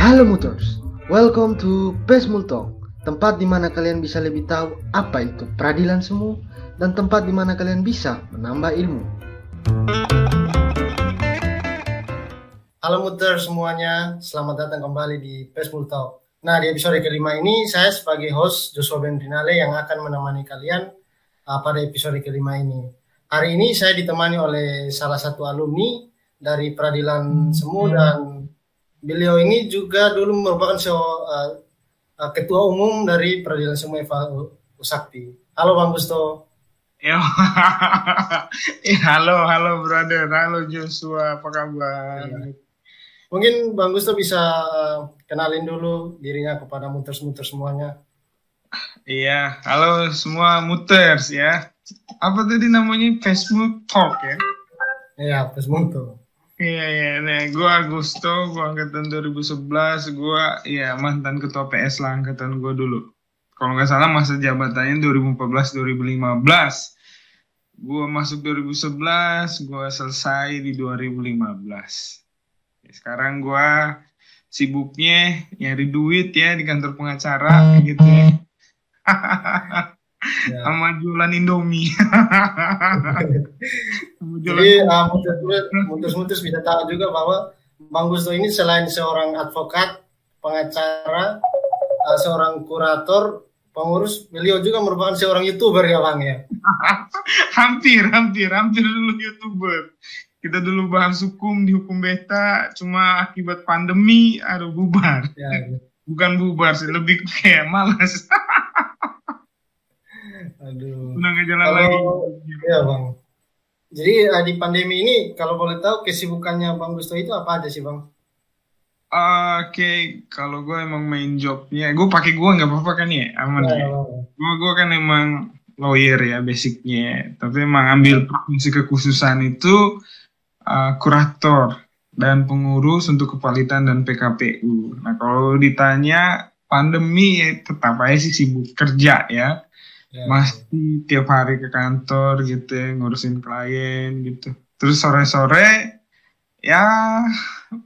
Halo Mutors, welcome to Best Multong, tempat di mana kalian bisa lebih tahu apa itu peradilan semu dan tempat di mana kalian bisa menambah ilmu. Halo Muters semuanya, selamat datang kembali di Best Multong. Nah di episode kelima ini saya sebagai host Joshua Bendrinale yang akan menemani kalian uh, pada episode kelima ini. Hari ini saya ditemani oleh salah satu alumni dari peradilan semu dan beliau ini juga dulu merupakan so, uh, uh, ketua umum dari peradilan semu Eva Usakti. Halo Bang Gusto. Ya halo, halo brother, halo Joshua, apa kabar? Ya. Mungkin Bang Gusto bisa uh, kenalin dulu dirinya kepada muters-muters semuanya. Iya, halo semua muters ya. Apa tadi namanya Facebook Talk ya? Iya, Facebook Talk. Iya, iya, nah, gue Agusto, gue angkatan 2011, gue ya mantan ketua PS lah angkatan gue dulu. Kalau nggak salah masa jabatannya 2014-2015. Gue masuk 2011, gue selesai di 2015 sekarang gue sibuknya nyari duit ya di kantor pengacara gitu ya. ya. sama jualan Indomie. Jadi uh, mutus-mutus bisa tahu juga bahwa Bang Gusto ini selain seorang advokat, pengacara, uh, seorang kurator, pengurus, beliau juga merupakan seorang youtuber ya Bang ya. hampir, hampir, hampir dulu youtuber kita dulu bahas hukum di hukum beta cuma akibat pandemi aduh bubar ya, ya. bukan bubar sih lebih kayak malas aduh jalan kalau, lagi ya bang jadi uh, di pandemi ini kalau boleh tahu kesibukannya bang Gusto itu apa aja sih bang Oke, okay. kalau gue emang main jobnya, gue pakai gue nggak apa-apa kan ya, aman ya. ya. Gue gue kan emang lawyer ya basicnya, tapi emang ambil profesi kekhususan itu uh, kurator dan pengurus untuk kepalitan dan PKPU. Nah kalau ditanya pandemi ya tetap aja sih sibuk kerja ya. Ya. Masih tiap hari ke kantor gitu ya, ngurusin klien gitu. Terus sore-sore ya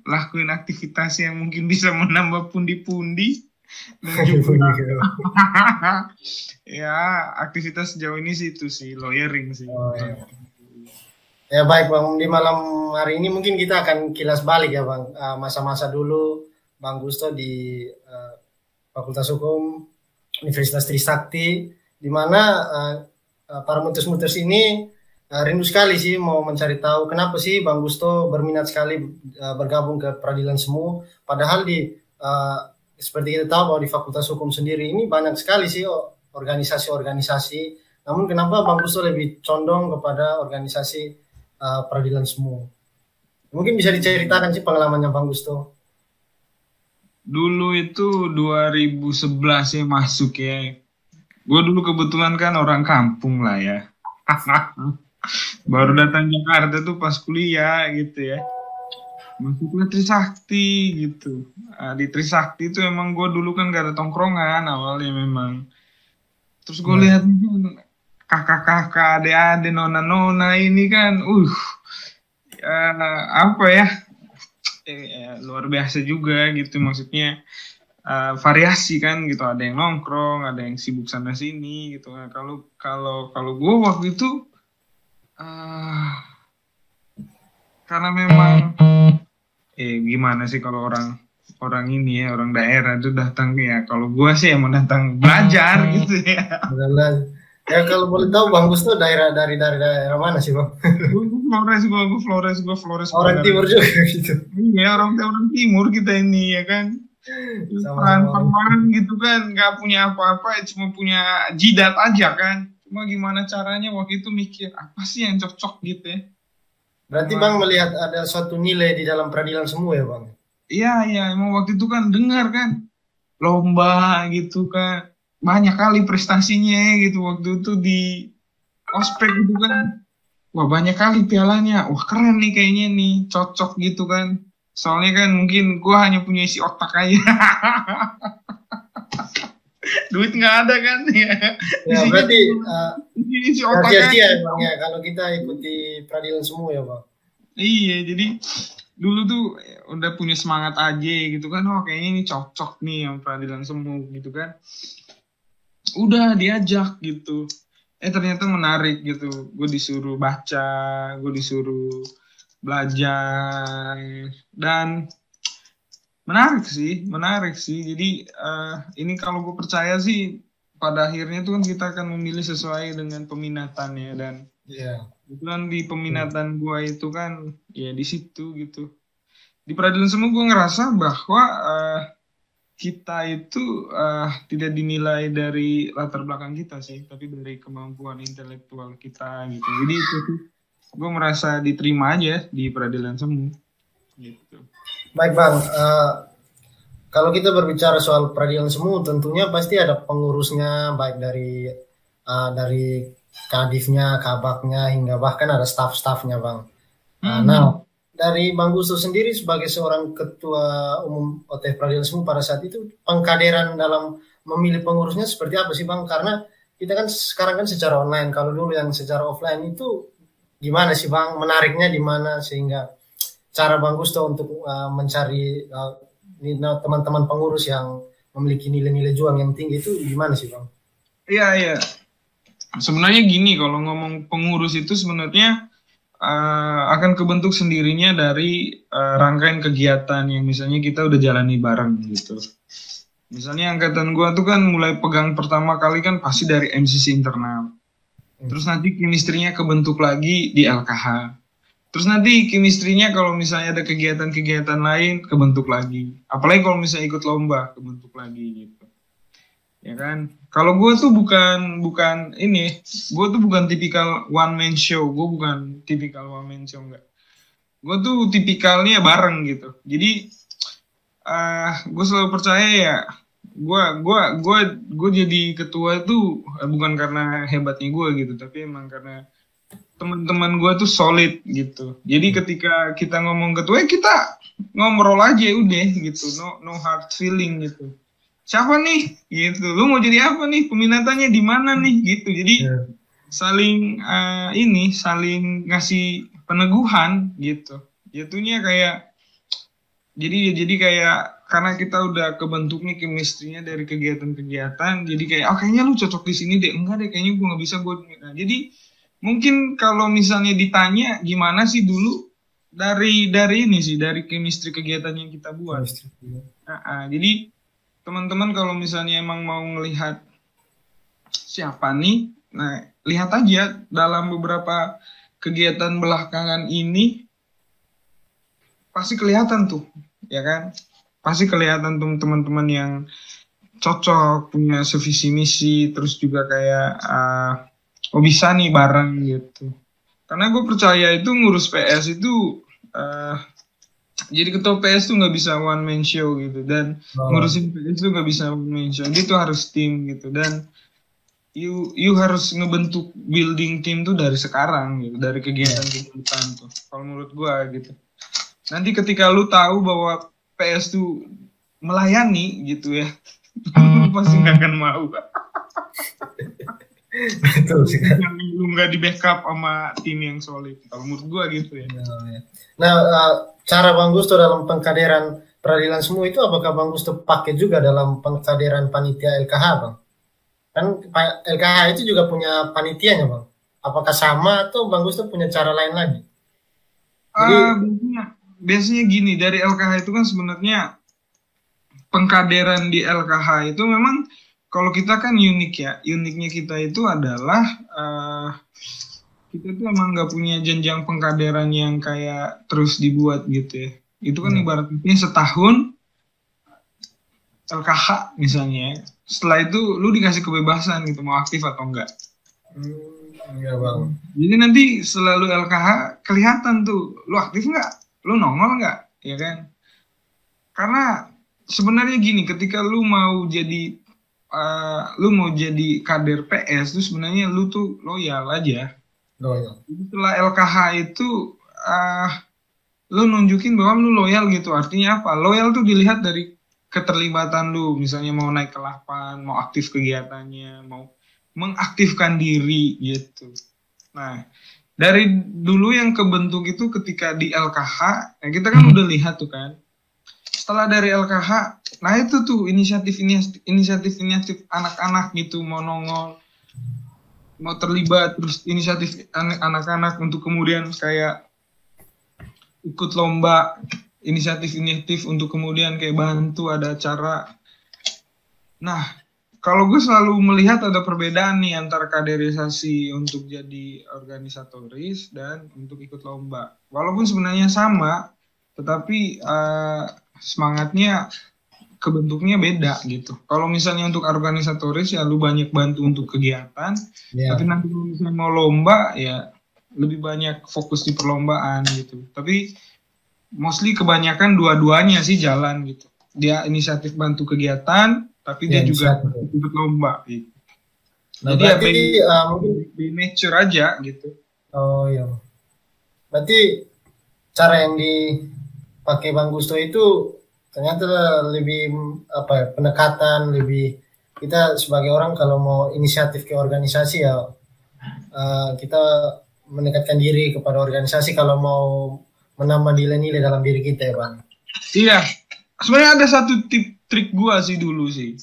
lakuin aktivitas yang mungkin bisa menambah pundi-pundi. ya aktivitas sejauh ini sih itu sih lawyering sih. Oh, iya. Ya baik Bang, di malam hari ini mungkin kita akan kilas balik ya Bang, eh, masa-masa dulu Bang Gusto di uh, Fakultas Hukum Universitas Trisakti, di mana uh, para mutus-mutus ini uh, rindu sekali sih mau mencari tahu kenapa sih Bang Gusto berminat sekali uh, bergabung ke peradilan semu, padahal di uh, seperti kita tahu bahwa di Fakultas Hukum sendiri ini banyak sekali sih organisasi-organisasi, namun kenapa Bang Gusto lebih condong kepada organisasi uh, peradilan semua. Mungkin bisa diceritakan sih pengalamannya Bang Gusto. Dulu itu 2011 ya masuk ya. Gue dulu kebetulan kan orang kampung lah ya. Baru datang Jakarta tuh pas kuliah gitu ya. Masuknya Trisakti gitu. Nah, di Trisakti itu emang gue dulu kan gak ada tongkrongan awalnya memang. Terus gue lihat kakak-kakak, adik-adik, nona-nona ini kan, uh, ya, apa ya, eh, luar biasa juga gitu maksudnya uh, variasi kan gitu ada yang nongkrong ada yang sibuk sana sini gitu nah, kalau kalau kalau gue waktu itu uh, karena memang eh gimana sih kalau orang orang ini ya orang daerah itu datang ya kalau gue sih emang datang belajar gitu ya Ya kalau boleh tahu Bang Gusto daerah dari dari daerah mana sih Bang? Flores gue, gue Flores gue Flores. Orang timur juga gitu. Iya orang orang timur kita ini ya kan. Peran peran gitu kan, nggak punya apa-apa, cuma punya jidat aja kan. Cuma gimana caranya waktu itu mikir apa sih yang cocok gitu ya? Berarti Bang melihat ada suatu nilai di dalam peradilan semua ya Bang? Iya iya, emang waktu itu kan dengar kan lomba gitu kan. Banyak kali prestasinya gitu waktu itu di ospek gitu kan. Wah banyak kali pialanya. Wah keren nih kayaknya nih. Cocok gitu kan soalnya kan mungkin gue hanya punya isi otak aja. Duit nggak ada kan? Ya, ya berarti uh, isi otak aja. ya, bang, ya kalau kita ikuti peradilan semua ya bang. Iya jadi dulu tuh udah punya semangat aja gitu kan oh kayaknya ini cocok nih yang peradilan semu gitu kan. Udah diajak gitu. Eh ternyata menarik gitu. Gue disuruh baca gue disuruh belajar. Dan menarik sih menarik sih. Jadi uh, ini kalau gue percaya sih pada akhirnya tuh kan kita akan memilih sesuai dengan peminatannya. Dan Iya. itu kan di peminatan gue itu kan ya di situ gitu. Di peradilan semua gue ngerasa bahwa uh, kita itu uh, tidak dinilai dari latar belakang kita sih, tapi dari kemampuan intelektual kita gitu. Jadi itu gue merasa diterima aja di peradilan semu. Gitu. Baik bang, uh, kalau kita berbicara soal peradilan semu, tentunya pasti ada pengurusnya, baik dari uh, dari kadifnya, kabaknya, hingga bahkan ada staff-staffnya bang. Uh, hmm. Nah, dari Bang Gusto sendiri sebagai seorang ketua umum OTF Peradilan Semu pada saat itu pengkaderan dalam memilih pengurusnya seperti apa sih Bang? Karena kita kan sekarang kan secara online, kalau dulu yang secara offline itu gimana sih Bang? Menariknya di mana sehingga cara Bang Gusto untuk uh, mencari uh, teman-teman pengurus yang memiliki nilai-nilai juang yang tinggi itu gimana sih Bang? Iya, iya. Sebenarnya gini kalau ngomong pengurus itu sebenarnya uh, akan kebentuk sendirinya dari uh, rangkaian kegiatan yang misalnya kita udah jalani bareng gitu. Misalnya angkatan gua tuh kan mulai pegang pertama kali kan pasti dari MCC internal. Hmm. Terus nanti kimistrinya kebentuk lagi di LKH. Terus nanti kimistrinya kalau misalnya ada kegiatan-kegiatan lain kebentuk lagi. Apalagi kalau misalnya ikut lomba kebentuk lagi gitu ya kan kalau gue tuh bukan bukan ini gue tuh bukan tipikal one man show gue bukan tipikal one man show enggak gue tuh tipikalnya bareng gitu jadi uh, eh, gue selalu percaya ya gue gue gue gue jadi ketua itu uh, bukan karena hebatnya gue gitu tapi emang karena teman-teman gue tuh solid gitu. Jadi ketika kita ngomong ketua ya kita ngobrol aja udah gitu. No no hard feeling gitu. Siapa nih? Gitu. Lu mau jadi apa nih? Peminatannya di mana nih? Gitu. Jadi yeah. saling uh, ini saling ngasih peneguhan gitu. Jatuhnya kayak jadi jadi kayak karena kita udah kebentuk nih kemistrinya dari kegiatan-kegiatan jadi kayak oh kayaknya lu cocok di sini deh. Enggak deh kayaknya gue nggak bisa gue nah, jadi mungkin kalau misalnya ditanya gimana sih dulu dari dari ini sih dari kemistri kegiatan yang kita buat? Nah, uh, jadi teman-teman kalau misalnya emang mau melihat siapa nih, nah lihat aja dalam beberapa kegiatan belakangan ini pasti kelihatan tuh, ya kan? Pasti kelihatan tuh teman-teman yang cocok punya sevisi misi, terus juga kayak uh, oh bisa nih bareng gitu. Karena gue percaya itu ngurus PS itu uh, jadi ketua PS tuh nggak bisa one man show gitu dan oh. ngurusin PS tuh nggak bisa one man show dia tuh harus tim gitu dan you you harus ngebentuk building tim tuh dari sekarang gitu dari kegiatan kegiatan tuh kalau menurut gua gitu nanti ketika lu tahu bahwa PS tuh melayani gitu ya lu pasti nggak akan mau Betul sih kan. Lu nggak di backup sama tim yang solid. Kalau menurut gua gitu ya. Nah, uh, cara Bang Gusto dalam pengkaderan peradilan semua itu apakah Bang Gusto pakai juga dalam pengkaderan panitia LKH Bang? Kan LKH itu juga punya panitianya Bang. Apakah sama atau Bang Gusto punya cara lain lagi? Jadi, uh, biasanya, gini dari LKH itu kan sebenarnya pengkaderan di LKH itu memang kalau kita kan unik ya. Uniknya kita itu adalah uh, kita tuh emang nggak punya jenjang pengkaderan yang kayak terus dibuat gitu ya. Itu kan hmm. ibaratnya setahun LKH misalnya setelah itu lu dikasih kebebasan gitu mau aktif atau enggak hmm, iya bang. Jadi nanti selalu LKH kelihatan tuh lu aktif nggak lu nongol nggak ya kan karena sebenarnya gini ketika lu mau jadi uh, lu mau jadi kader PS tuh sebenarnya lu tuh loyal aja. Loyal. Setelah LKH itu uh, lu nunjukin bahwa lu loyal gitu. Artinya apa? Loyal tuh dilihat dari keterlibatan lu, misalnya mau naik ke lapan, mau aktif kegiatannya, mau mengaktifkan diri gitu. Nah, dari dulu yang kebentuk itu ketika di LKH ya kita kan udah lihat tuh kan. Setelah dari LKH nah itu tuh inisiatif inisiatif inisiatif anak-anak gitu mau nongol mau terlibat terus inisiatif anak-anak untuk kemudian kayak ikut lomba inisiatif-inisiatif untuk kemudian kayak bantu ada acara. Nah kalau gue selalu melihat ada perbedaan nih antara kaderisasi untuk jadi organisatoris dan untuk ikut lomba. Walaupun sebenarnya sama, tetapi uh, semangatnya kebentuknya beda gitu. Kalau misalnya untuk organisatoris ya lu banyak bantu untuk kegiatan, yeah. tapi nanti kalau misalnya mau lomba ya lebih banyak fokus di perlombaan gitu. Tapi mostly kebanyakan dua-duanya sih jalan gitu. Dia inisiatif bantu kegiatan, tapi dia ya, juga ikut lomba gitu. Nah, Jadi ya berarti, ya uh, mungkin di nature aja gitu. Oh iya. Berarti cara yang dipakai Bang Gusto itu ternyata lebih apa ya, pendekatan lebih kita sebagai orang kalau mau inisiatif ke organisasi ya uh, kita mendekatkan diri kepada organisasi kalau mau menambah nilai-nilai dalam diri kita ya bang. Iya, sebenarnya ada satu tip trik gua sih dulu sih.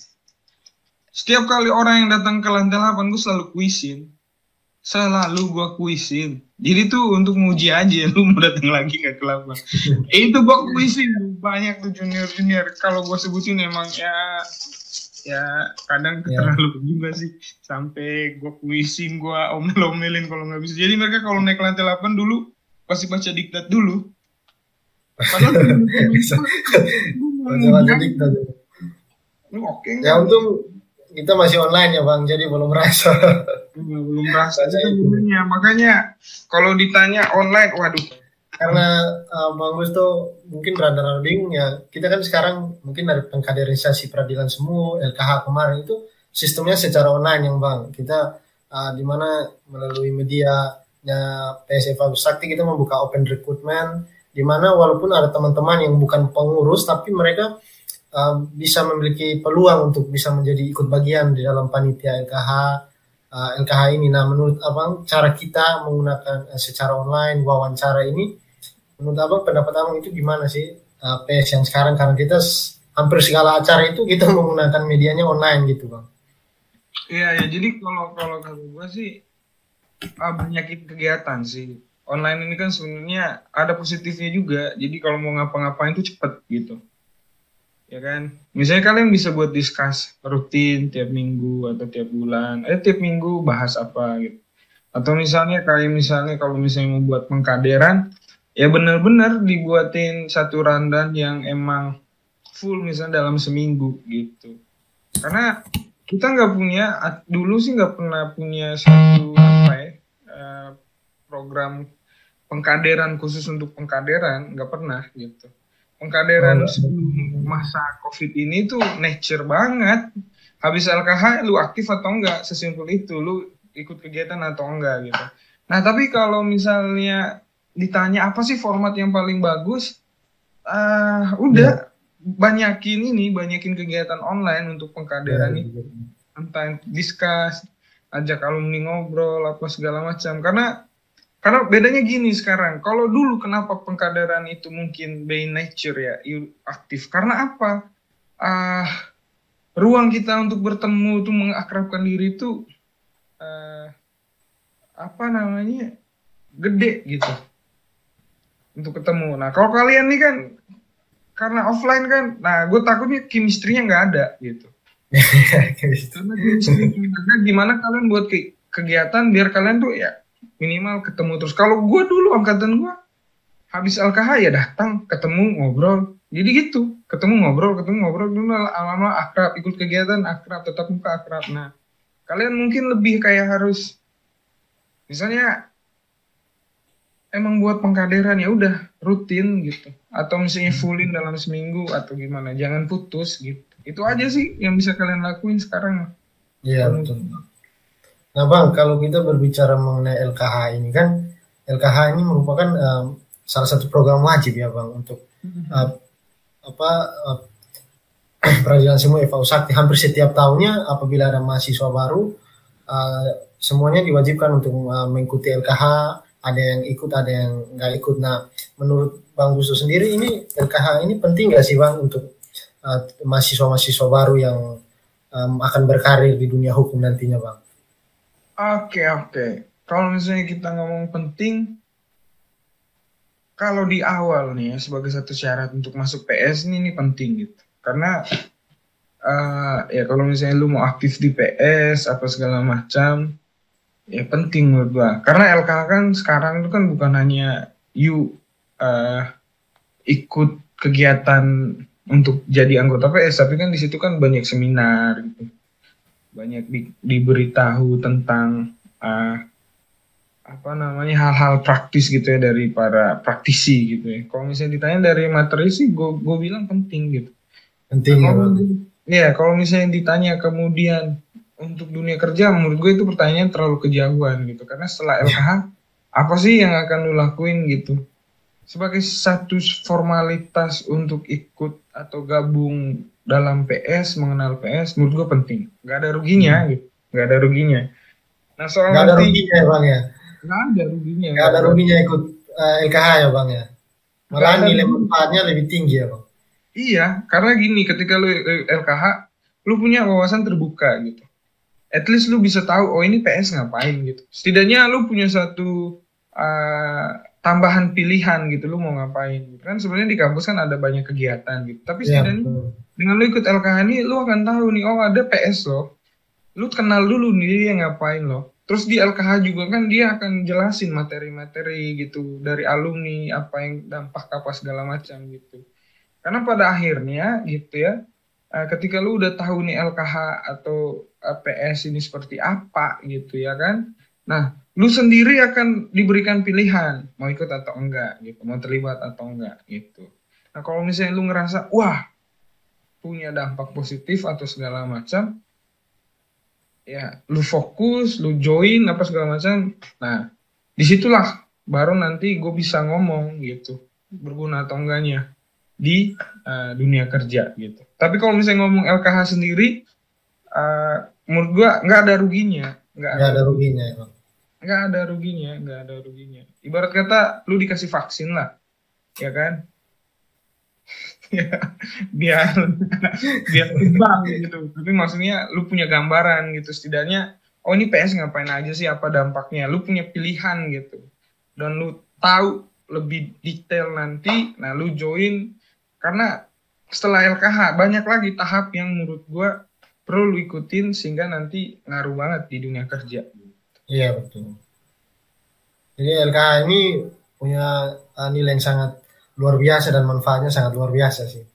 Setiap kali orang yang datang ke lantai 8 gue selalu kuisin. Selalu gua kuisin. Jadi tuh untuk nguji aja lu mau datang lagi gak ke lapan. eh, itu gua kuisin banyak tuh junior-junior. Kalau gua sebutin emang ya ya kadang yeah. terlalu juga sih sampai gua kuisin gua omel-omelin kalau nggak bisa jadi mereka kalau naik lantai 8 dulu pasti baca diktat dulu padahal baca diktat Oke. Ya untung kita masih online ya bang, jadi belum merasa. Iya, belum merasa sebenarnya. Makanya kalau ditanya online, waduh. Karena uh, bang Gusto mungkin rada bingung ya. Kita kan sekarang mungkin dari pengkaderisasi peradilan semua, LKH kemarin itu sistemnya secara online yang bang. Kita uh, di mana melalui media ya PSFA Sakti kita membuka open recruitment di mana walaupun ada teman-teman yang bukan pengurus tapi mereka uh, bisa memiliki peluang untuk bisa menjadi ikut bagian di dalam panitia LKH uh, LKH ini. Nah, menurut abang cara kita menggunakan uh, secara online wawancara ini, menurut abang pendapat abang itu gimana sih uh, PS yang sekarang karena kita hampir segala acara itu kita menggunakan medianya online gitu bang. Iya ya, jadi kalau kalau kalau gue sih uh, banyakin kegiatan sih. Online ini kan sebenarnya ada positifnya juga. Jadi kalau mau ngapa-ngapain itu cepet gitu. Ya kan? Misalnya kalian bisa buat discuss rutin tiap minggu atau tiap bulan. Eh tiap minggu bahas apa gitu. Atau misalnya kayak misalnya kalau misalnya mau buat pengkaderan ya benar-benar dibuatin satu randan yang emang full misalnya dalam seminggu gitu. Karena kita nggak punya dulu sih nggak pernah punya satu apa ya eh, program pengkaderan khusus untuk pengkaderan nggak pernah gitu. Pengkaderan oh, sebelum masa covid ini tuh nature banget. Habis LKH lu aktif atau enggak sesimpel itu lu ikut kegiatan atau enggak gitu. Nah tapi kalau misalnya ditanya apa sih format yang paling bagus uh, udah. Yeah. banyakin ini banyakin kegiatan online untuk pengkaderan yeah, itu entah discuss ajak alumni ngobrol apa segala macam. Karena karena bedanya gini sekarang, kalau dulu kenapa pengkaderan itu mungkin by nature ya aktif? Karena apa? Uh, ruang kita untuk bertemu itu mengakrabkan diri itu uh, apa namanya gede gitu untuk ketemu. Nah kalau kalian nih kan karena offline kan, nah gue takutnya chemistry-nya nggak ada gitu. Karena gimana kalian buat ke kegiatan biar kalian tuh ya minimal ketemu terus. Kalau gue dulu angkatan gue habis LKH ya datang ketemu ngobrol. Jadi gitu ketemu ngobrol ketemu ngobrol. Dulu lama-lama akrab ikut kegiatan akrab tetap muka akrab. Nah kalian mungkin lebih kayak harus misalnya emang buat pengkaderan ya udah rutin gitu. Atau misalnya fullin dalam seminggu atau gimana jangan putus gitu. Itu aja sih yang bisa kalian lakuin sekarang. Iya betul Nah bang, kalau kita berbicara mengenai LKH ini kan, LKH ini merupakan um, salah satu program wajib ya bang untuk uh, apa uh, peradilan semua FAU Sakti hampir setiap tahunnya apabila ada mahasiswa baru uh, semuanya diwajibkan untuk uh, mengikuti LKH ada yang ikut ada yang nggak ikut. Nah menurut bang Gusto sendiri ini LKH ini penting nggak sih bang untuk uh, mahasiswa-mahasiswa baru yang um, akan berkarir di dunia hukum nantinya bang Oke oke. Kalau misalnya kita ngomong penting, kalau di awal nih ya sebagai satu syarat untuk masuk PS ini, ini penting gitu. Karena uh, ya kalau misalnya lu mau aktif di PS apa segala macam, ya penting menurut gua. Karena LKH kan sekarang itu kan bukan hanya you uh, ikut kegiatan untuk jadi anggota PS, tapi kan di situ kan banyak seminar gitu banyak di, diberitahu tentang uh, apa namanya hal-hal praktis gitu ya dari para praktisi gitu ya. Kalau misalnya ditanya dari materi sih, gue gue bilang penting gitu. Penting nah, ya. kalau, ya kalau misalnya ditanya kemudian untuk dunia kerja, menurut gue itu pertanyaan terlalu kejauhan gitu. Karena setelah LKH, apa sih yang akan lu lakuin gitu? Sebagai satu formalitas untuk ikut atau gabung dalam PS mengenal PS menurut gue penting. Nggak ada ruginya hmm. gitu. Nggak ada ruginya. Nah soal nggak ada ruginya ya bang ya? Nggak ada ruginya nggak ada ruginya ikut uh, eh, LKH ya bang ya? Malah nilai manfaatnya lebih tinggi ya bang. Iya karena gini ketika lu LKH lu punya wawasan terbuka gitu. At least lu bisa tahu oh ini PS ngapain gitu. Setidaknya lu punya satu uh, tambahan pilihan gitu lu mau ngapain gitu. kan sebenarnya di kampus kan ada banyak kegiatan gitu. Tapi iya, setidaknya ya, dengan lu ikut LKH ini lu akan tahu nih oh ada PS loh. Lu kenal dulu nih dia ngapain loh. Terus di LKH juga kan dia akan jelasin materi-materi gitu dari alumni apa yang dampak apa segala macam gitu. Karena pada akhirnya gitu ya eh, ketika lu udah tahu nih LKH atau eh, PS ini seperti apa gitu ya kan. Nah lu sendiri akan diberikan pilihan mau ikut atau enggak gitu mau terlibat atau enggak gitu. Nah kalau misalnya lu ngerasa wah punya dampak positif atau segala macam ya lu fokus lu join apa segala macam nah di situlah baru nanti gue bisa ngomong gitu berguna atau enggaknya di uh, dunia kerja gitu. Tapi kalau misalnya ngomong LKH sendiri uh, menurut gue nggak ada ruginya nggak ada, ada ruginya emang nggak ada ruginya nggak ada ruginya. Ibarat kata lu dikasih vaksin lah ya kan? Ya biar biar imbang gitu. Tapi maksudnya lu punya gambaran gitu. Setidaknya oh ini PS ngapain aja sih? Apa dampaknya? Lu punya pilihan gitu. Dan lu tahu lebih detail nanti nah lu join. Karena setelah LKH banyak lagi tahap yang menurut gua perlu lu ikutin sehingga nanti ngaruh banget di dunia kerja iya betul jadi LKH ini punya uh, nilai yang sangat luar biasa dan manfaatnya sangat luar biasa sih.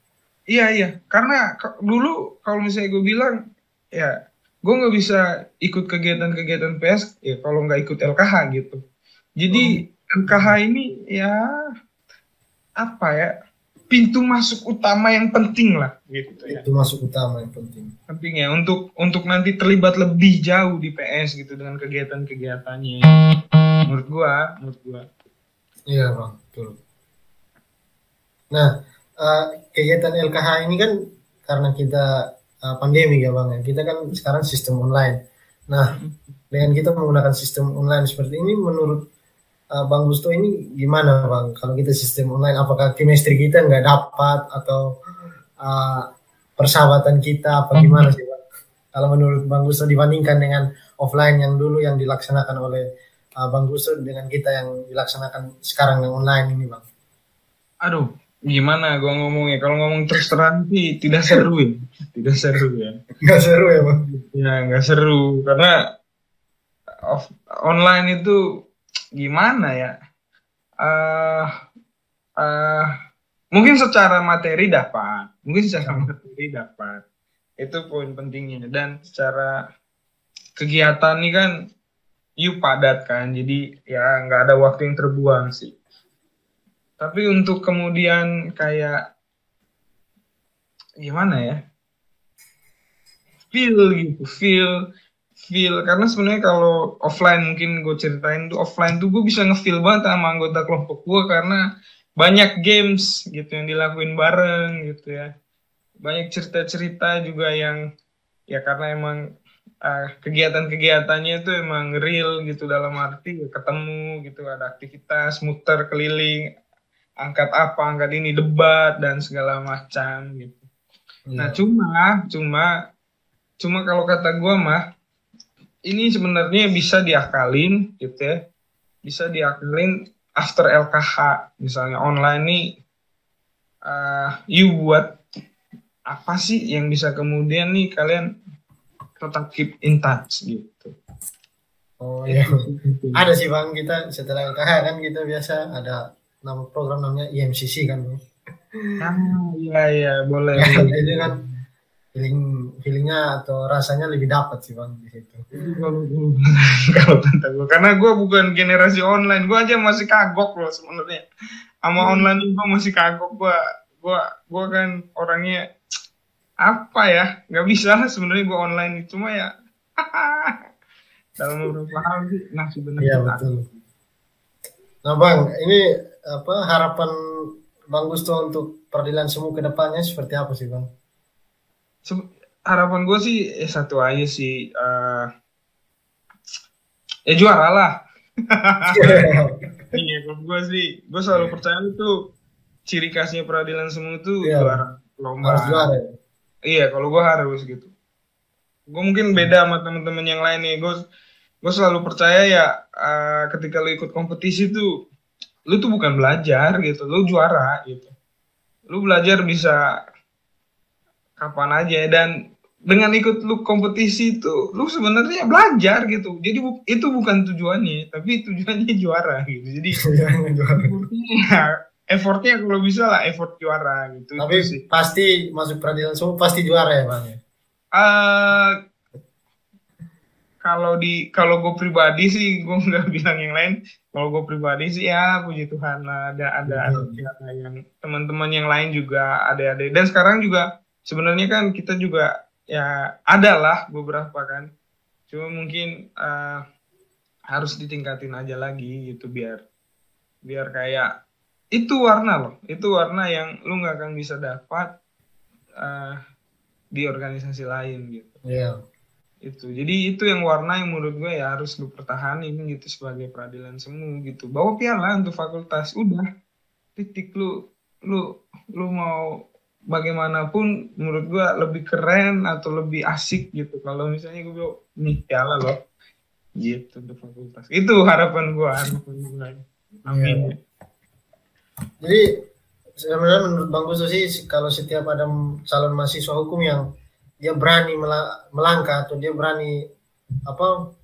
Iya iya, karena dulu kalau misalnya gue bilang ya gue nggak bisa ikut kegiatan-kegiatan PS ya kalau nggak ikut LKH gitu. Jadi hmm. LKH ini ya apa ya pintu masuk utama yang penting lah gitu ya. Pintu masuk utama yang penting. Penting ya untuk untuk nanti terlibat lebih jauh di PS gitu dengan kegiatan-kegiatannya. Menurut gua, menurut gua. Iya bang, betul. Nah, uh, kegiatan LKH ini kan karena kita uh, pandemi ya bang, ya. kita kan sekarang sistem online. Nah, dengan kita menggunakan sistem online seperti ini, menurut uh, Bang Gusto ini gimana bang? Kalau kita sistem online, apakah chemistry kita nggak dapat atau uh, persahabatan kita apa gimana sih bang? Kalau menurut Bang Gusto dibandingkan dengan offline yang dulu yang dilaksanakan oleh uh, Bang Gusto dengan kita yang dilaksanakan sekarang yang online ini bang? Aduh, gimana gua ngomongnya kalau ngomong terus terang sih tidak seru ya tidak seru ya nggak seru ya bang ya nggak seru karena off, online itu gimana ya? Uh, uh, mungkin secara materi dapat. Mungkin secara materi dapat. Itu poin pentingnya. Dan secara kegiatan ini kan yuk padat kan. Jadi ya nggak ada waktu yang terbuang sih. Tapi untuk kemudian kayak gimana ya? Feel gitu, feel feel. Karena sebenarnya kalau offline mungkin gue ceritain tuh offline tuh gue bisa ngefeel banget sama anggota kelompok gue karena banyak games gitu yang dilakuin bareng gitu ya. Banyak cerita-cerita juga yang ya karena emang uh, kegiatan-kegiatannya itu emang real gitu dalam arti ya ketemu gitu ada aktivitas muter keliling angkat apa angkat ini debat dan segala macam gitu. Yeah. nah cuma cuma cuma kalau kata gue mah ini sebenarnya bisa diakalin gitu ya bisa diakalin after LKH misalnya online nih uh, you buat apa sih yang bisa kemudian nih kalian tetap keep in touch gitu. Oh iya. ada sih bang kita setelah LKH kan kita biasa ada nama program namanya IMCC kan bang. Ah iya iya boleh. Jadi kan feeling feelingnya atau rasanya lebih dapat sih bang di situ. Kalau tentang gue karena gue bukan generasi online, gue aja masih kagok loh sebenarnya. Sama hmm. online gue masih kagok. Gue gue gue kan orangnya apa ya? Nggak bisa sebenarnya gue online. Cuma ya dalam beberapa hal sih nah sebenarnya iya betul. Nah bang ini apa harapan bang Gusto untuk peradilan semua ke depannya seperti apa sih bang harapan gue sih eh, satu aja sih uh, ya juara lah. Iya gue sih gue selalu percaya itu ciri khasnya peradilan semua itu yeah. juara lomba. Harus juara ya? iya kalau gue harus gitu. Gue mungkin beda sama temen-temen yang lain nih. Gue gue selalu percaya ya uh, ketika lu ikut kompetisi tuh lu tuh bukan belajar gitu lu juara gitu. Lu belajar bisa kapan aja. Dan dengan ikut lu kompetisi itu lu sebenarnya belajar gitu. Jadi bu itu bukan tujuannya tapi tujuannya juara gitu. Jadi effortnya kalau bisa lah effort juara gitu. Tapi sih. pasti masuk peradilan semua pasti juara ya bang uh, kalau di kalau gue pribadi sih gue nggak bilang yang lain. Kalau gue pribadi sih ya puji Tuhan ada ada, ada yang teman-teman yang lain juga ada ada dan sekarang juga sebenarnya kan kita juga ya ada lah beberapa kan. Cuma mungkin uh, harus ditingkatin aja lagi gitu biar biar kayak itu warna loh. Itu warna yang lu nggak akan bisa dapat uh, di organisasi lain gitu. Yeah. itu. Jadi itu yang warna yang menurut gue ya harus lu pertahanin gitu sebagai peradilan semu gitu. Bawa piala untuk fakultas udah. Titik lu lu lu mau bagaimanapun menurut gue lebih keren atau lebih asik gitu. Kalau misalnya gue bilang nih piala loh gitu untuk fakultas. Itu harapan gue harapan gue amin. Yeah jadi sebenarnya menurut Bang Gusto sih kalau setiap ada calon mahasiswa hukum yang dia berani melangkah atau dia berani apa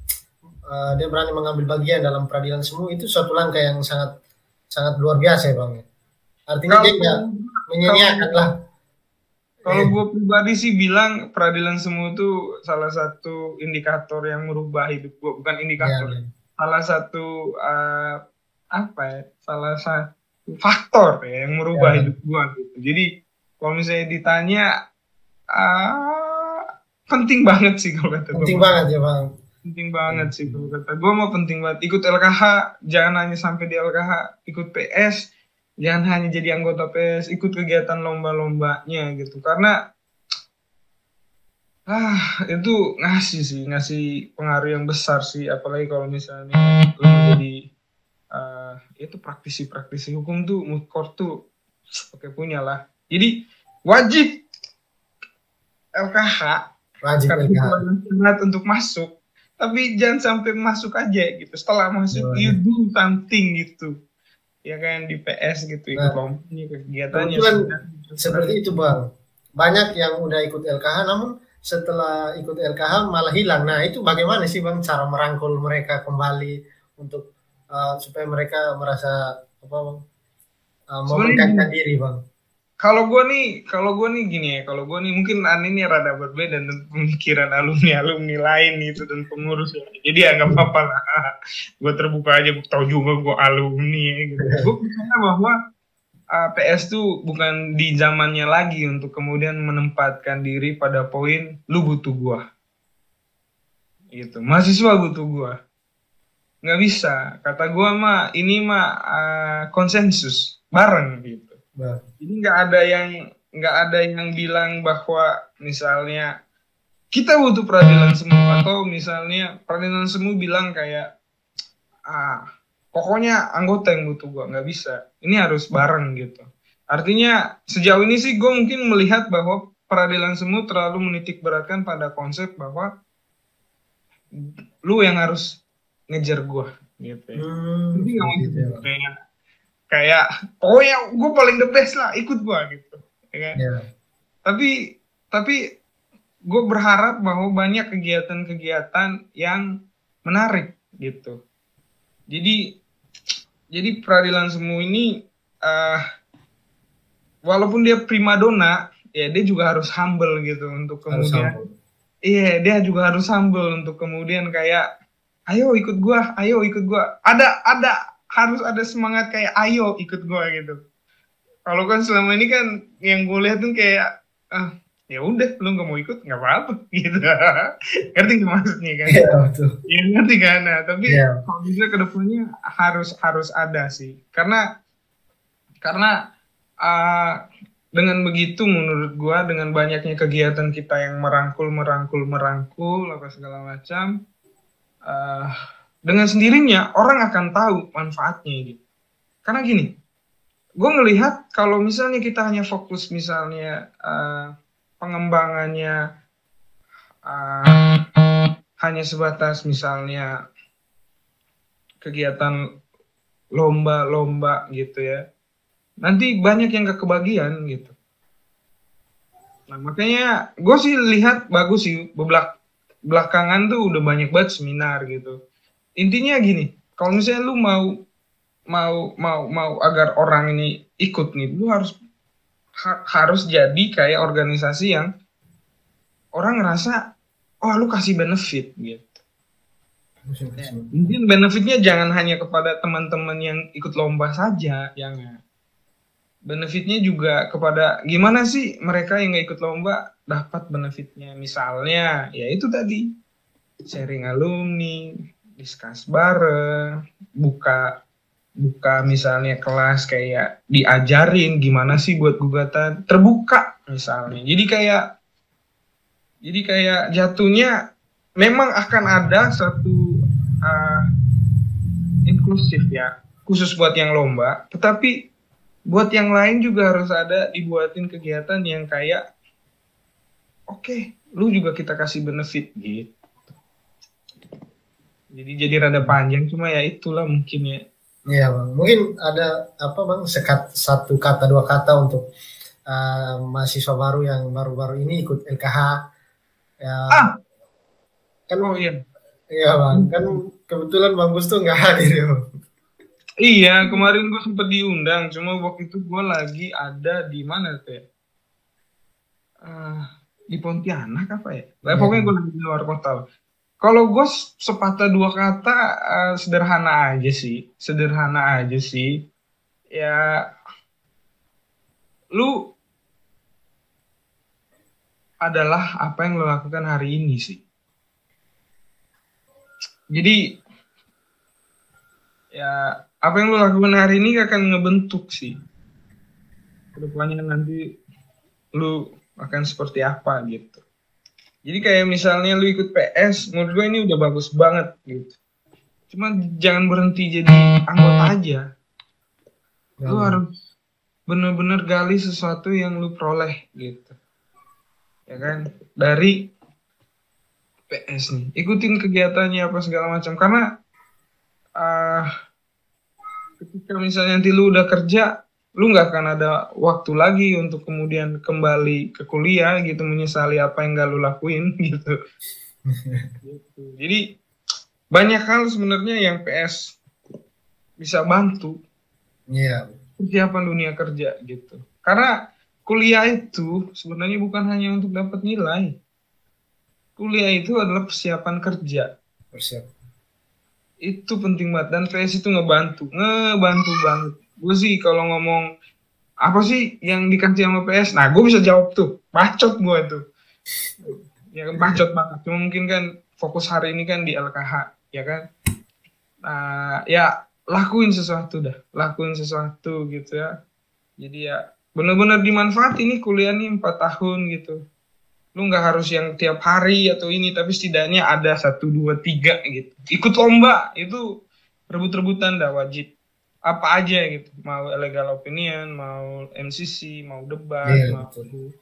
uh, dia berani mengambil bagian dalam peradilan semua itu suatu langkah yang sangat sangat luar biasa ya bang. Artinya kalau, dia tidak menyanyiakan lah. Kalau gue pribadi sih bilang peradilan semua itu salah satu indikator yang merubah hidup gue bukan indikator. Ya. Salah satu uh, apa ya? Salah satu faktor ya yang merubah ya. hidup gua gitu. Jadi kalau misalnya ditanya uh, penting banget sih kalau kata penting gua. banget ya bang penting banget sih kalau kata gua mau penting banget ikut LKH jangan hanya sampai di LKH ikut PS jangan hanya jadi anggota PS ikut kegiatan lomba-lombanya gitu. Karena ah itu ngasih sih ngasih pengaruh yang besar sih. Apalagi kalau misalnya lu menjadi uh, itu praktisi-praktisi hukum tuh mukor tuh oke punya lah. Jadi wajib LKH wajib LKH untuk masuk tapi jangan sampai masuk aja gitu. Setelah masuk oh, you do something gitu ya kan di PS gitu ikut nah, lompanya kegiatannya kan seperti itu bang. Banyak yang udah ikut LKH namun setelah ikut LKH malah hilang. Nah itu bagaimana sih bang cara merangkul mereka kembali untuk uh, supaya mereka merasa apa uh, mengangkat diri bang kalau gue nih kalau gue nih gini ya kalau gue nih mungkin an ini rada berbeda dan pemikiran alumni alumni lain itu dan pengurus ya. Jadi ya nggak apa-apa lah. Gue terbuka aja tau juga gue alumni ya, gitu. Gue percaya bahwa uh, PS tuh bukan di zamannya lagi untuk kemudian menempatkan diri pada poin lu butuh gue gitu. Mahasiswa butuh gue nggak bisa. Kata gue mah ini mah uh, konsensus bareng gitu nah. jadi nggak ada yang nggak ada yang bilang bahwa misalnya kita butuh peradilan semu atau misalnya peradilan semu bilang kayak ah pokoknya anggota yang butuh gue nggak bisa ini harus bareng gitu artinya sejauh ini sih gue mungkin melihat bahwa peradilan semu terlalu menitik beratkan pada konsep bahwa lu yang harus ngejar gue gitu ya. Hmm, Jadi gak gitu ya. kayak kayak oh ya gue paling the best lah ikut gue gitu ya kan? yeah. tapi tapi gue berharap bahwa banyak kegiatan-kegiatan yang menarik gitu. Jadi jadi peradilan semu ini uh, walaupun dia primadona ya dia juga harus humble gitu untuk kemudian iya dia juga harus humble untuk kemudian kayak ayo ikut gua ayo ikut gua ada ada harus ada semangat kayak ayo ikut gua gitu. Kalau kan selama ini kan yang gue lihat tuh kayak ah, ya udah lu nggak mau ikut nggak apa-apa gitu. Ngerti nggak maksudnya kan? Ya, betul. ya ngerti kan? Nah, tapi ya. kalau bisa ke depannya harus harus ada sih. Karena karena uh, dengan begitu menurut gua dengan banyaknya kegiatan kita yang merangkul merangkul merangkul apa segala macam uh, dengan sendirinya orang akan tahu manfaatnya gitu karena gini gue ngelihat kalau misalnya kita hanya fokus misalnya uh, pengembangannya uh, hanya sebatas misalnya kegiatan lomba-lomba gitu ya nanti banyak yang gak kebagian gitu. Nah makanya gue sih lihat bagus sih belak belakangan tuh udah banyak banget seminar gitu intinya gini kalau misalnya lu mau mau mau mau agar orang ini ikut nih lu harus ha harus jadi kayak organisasi yang orang ngerasa oh lu kasih benefit gitu. Mungkin benefitnya jangan hanya kepada teman-teman yang ikut lomba saja yang benefitnya juga kepada gimana sih mereka yang nggak ikut lomba dapat benefitnya? Misalnya ya itu tadi sharing alumni diskus bareng buka buka misalnya kelas kayak diajarin gimana sih buat gugatan terbuka misalnya. Jadi kayak jadi kayak jatuhnya memang akan ada satu uh, inklusif ya khusus buat yang lomba. Tetapi buat yang lain juga harus ada dibuatin kegiatan yang kayak oke okay, lu juga kita kasih benefit gitu jadi jadi rada panjang cuma ya itulah mungkin ya Iya bang, mungkin ada apa bang sekat satu kata dua kata untuk uh, mahasiswa baru yang baru-baru ini ikut LKH. Ya, ah. kan oh iya. Iya bang, kan kebetulan bang Gus tuh nggak hadir ya bang. Iya, kemarin gue sempet diundang, cuma waktu itu gue lagi ada di mana tuh? Uh, di Pontianak apa ya? Yeah. Pokoknya gue lagi di luar kota. Kalau gue sepatah dua kata uh, sederhana aja sih, sederhana aja sih. Ya, lu adalah apa yang lo lakukan hari ini sih. Jadi ya apa yang lo lakukan hari ini akan ngebentuk sih. Ke depannya nanti lu akan seperti apa gitu. Jadi kayak misalnya lu ikut PS, menurut gue ini udah bagus banget gitu. Cuma jangan berhenti jadi anggota aja. Lu ya. harus bener-bener gali sesuatu yang lu peroleh gitu. Ya kan? Dari PS nih. Ikutin kegiatannya apa segala macam. Karena uh, ketika misalnya nanti lu udah kerja, lu nggak akan ada waktu lagi untuk kemudian kembali ke kuliah gitu menyesali apa yang gak lu lakuin gitu. gitu. Jadi banyak hal sebenarnya yang PS bisa bantu. Iya. Yeah. Persiapan dunia kerja gitu. Karena kuliah itu sebenarnya bukan hanya untuk dapat nilai. Kuliah itu adalah persiapan kerja. Persiapan. Itu penting banget dan PS itu ngebantu, ngebantu banget gue sih kalau ngomong apa sih yang dikasih sama PS nah gue bisa jawab tuh. Bacot gue tuh. Ya kan bacot banget. Cuma mungkin kan fokus hari ini kan di LKH ya kan? Nah ya lakuin sesuatu dah. Lakuin sesuatu gitu ya. Jadi ya benar-benar dimanfaat ini kuliah nih empat tahun gitu. Lu nggak harus yang tiap hari atau ini tapi setidaknya ada satu dua tiga gitu. Ikut lomba itu rebut-rebutan dah wajib apa aja gitu. Mau legal opinion mau MCC mau debat Iya, mau betul.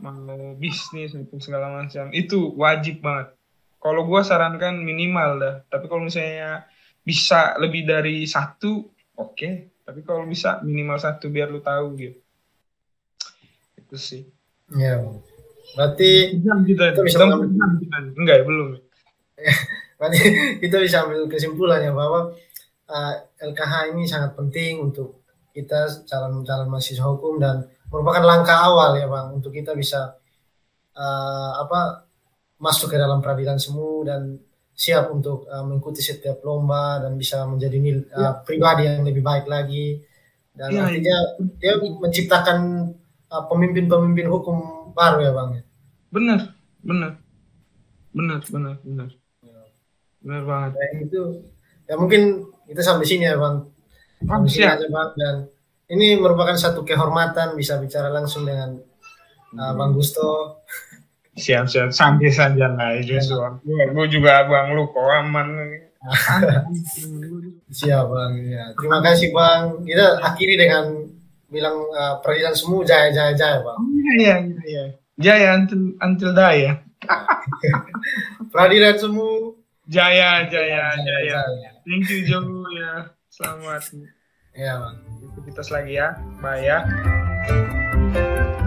mau bisnis atau segala macam. Itu wajib banget. Kalau gua sarankan minimal dah. Tapi kalau misalnya bisa lebih dari satu oke. Tapi kalau bisa minimal satu biar lu tahu gitu. Itu sih. Ya. Berarti jam kita Kita bisa jam kita. enggak ya belum. Berarti kita bisa ambil kesimpulannya bahwa uh, LKH ini sangat penting untuk kita calon-calon mahasiswa hukum dan merupakan langkah awal ya bang untuk kita bisa uh, apa masuk ke dalam peradilan semu dan siap untuk uh, mengikuti setiap lomba dan bisa menjadi nil- uh, pribadi yang lebih baik lagi. Dan Ya, artinya dia menciptakan uh, pemimpin-pemimpin hukum baru ya bang ya. benar benar. Benar benar benar. Benar banget. Dan itu ya mungkin kita sampai sini ya bang. Sampai sini aja bang. Dan ini merupakan satu kehormatan bisa bicara langsung dengan uh, bang Gusto. Siap siap. Sampai saja lah Joshua gue juga bang lu kok aman siap bang. Ya terima kasih bang. Kita akhiri dengan bilang uh, peradilan semu jaya jaya jaya bang. Iya iya iya. Jaya until until die ya. Peradilan semu. Jaya jaya. Jaya jaya Thank you Jo ya. Selamat. Ya, bang. Kita lagi ya. Bye ya. Thank you.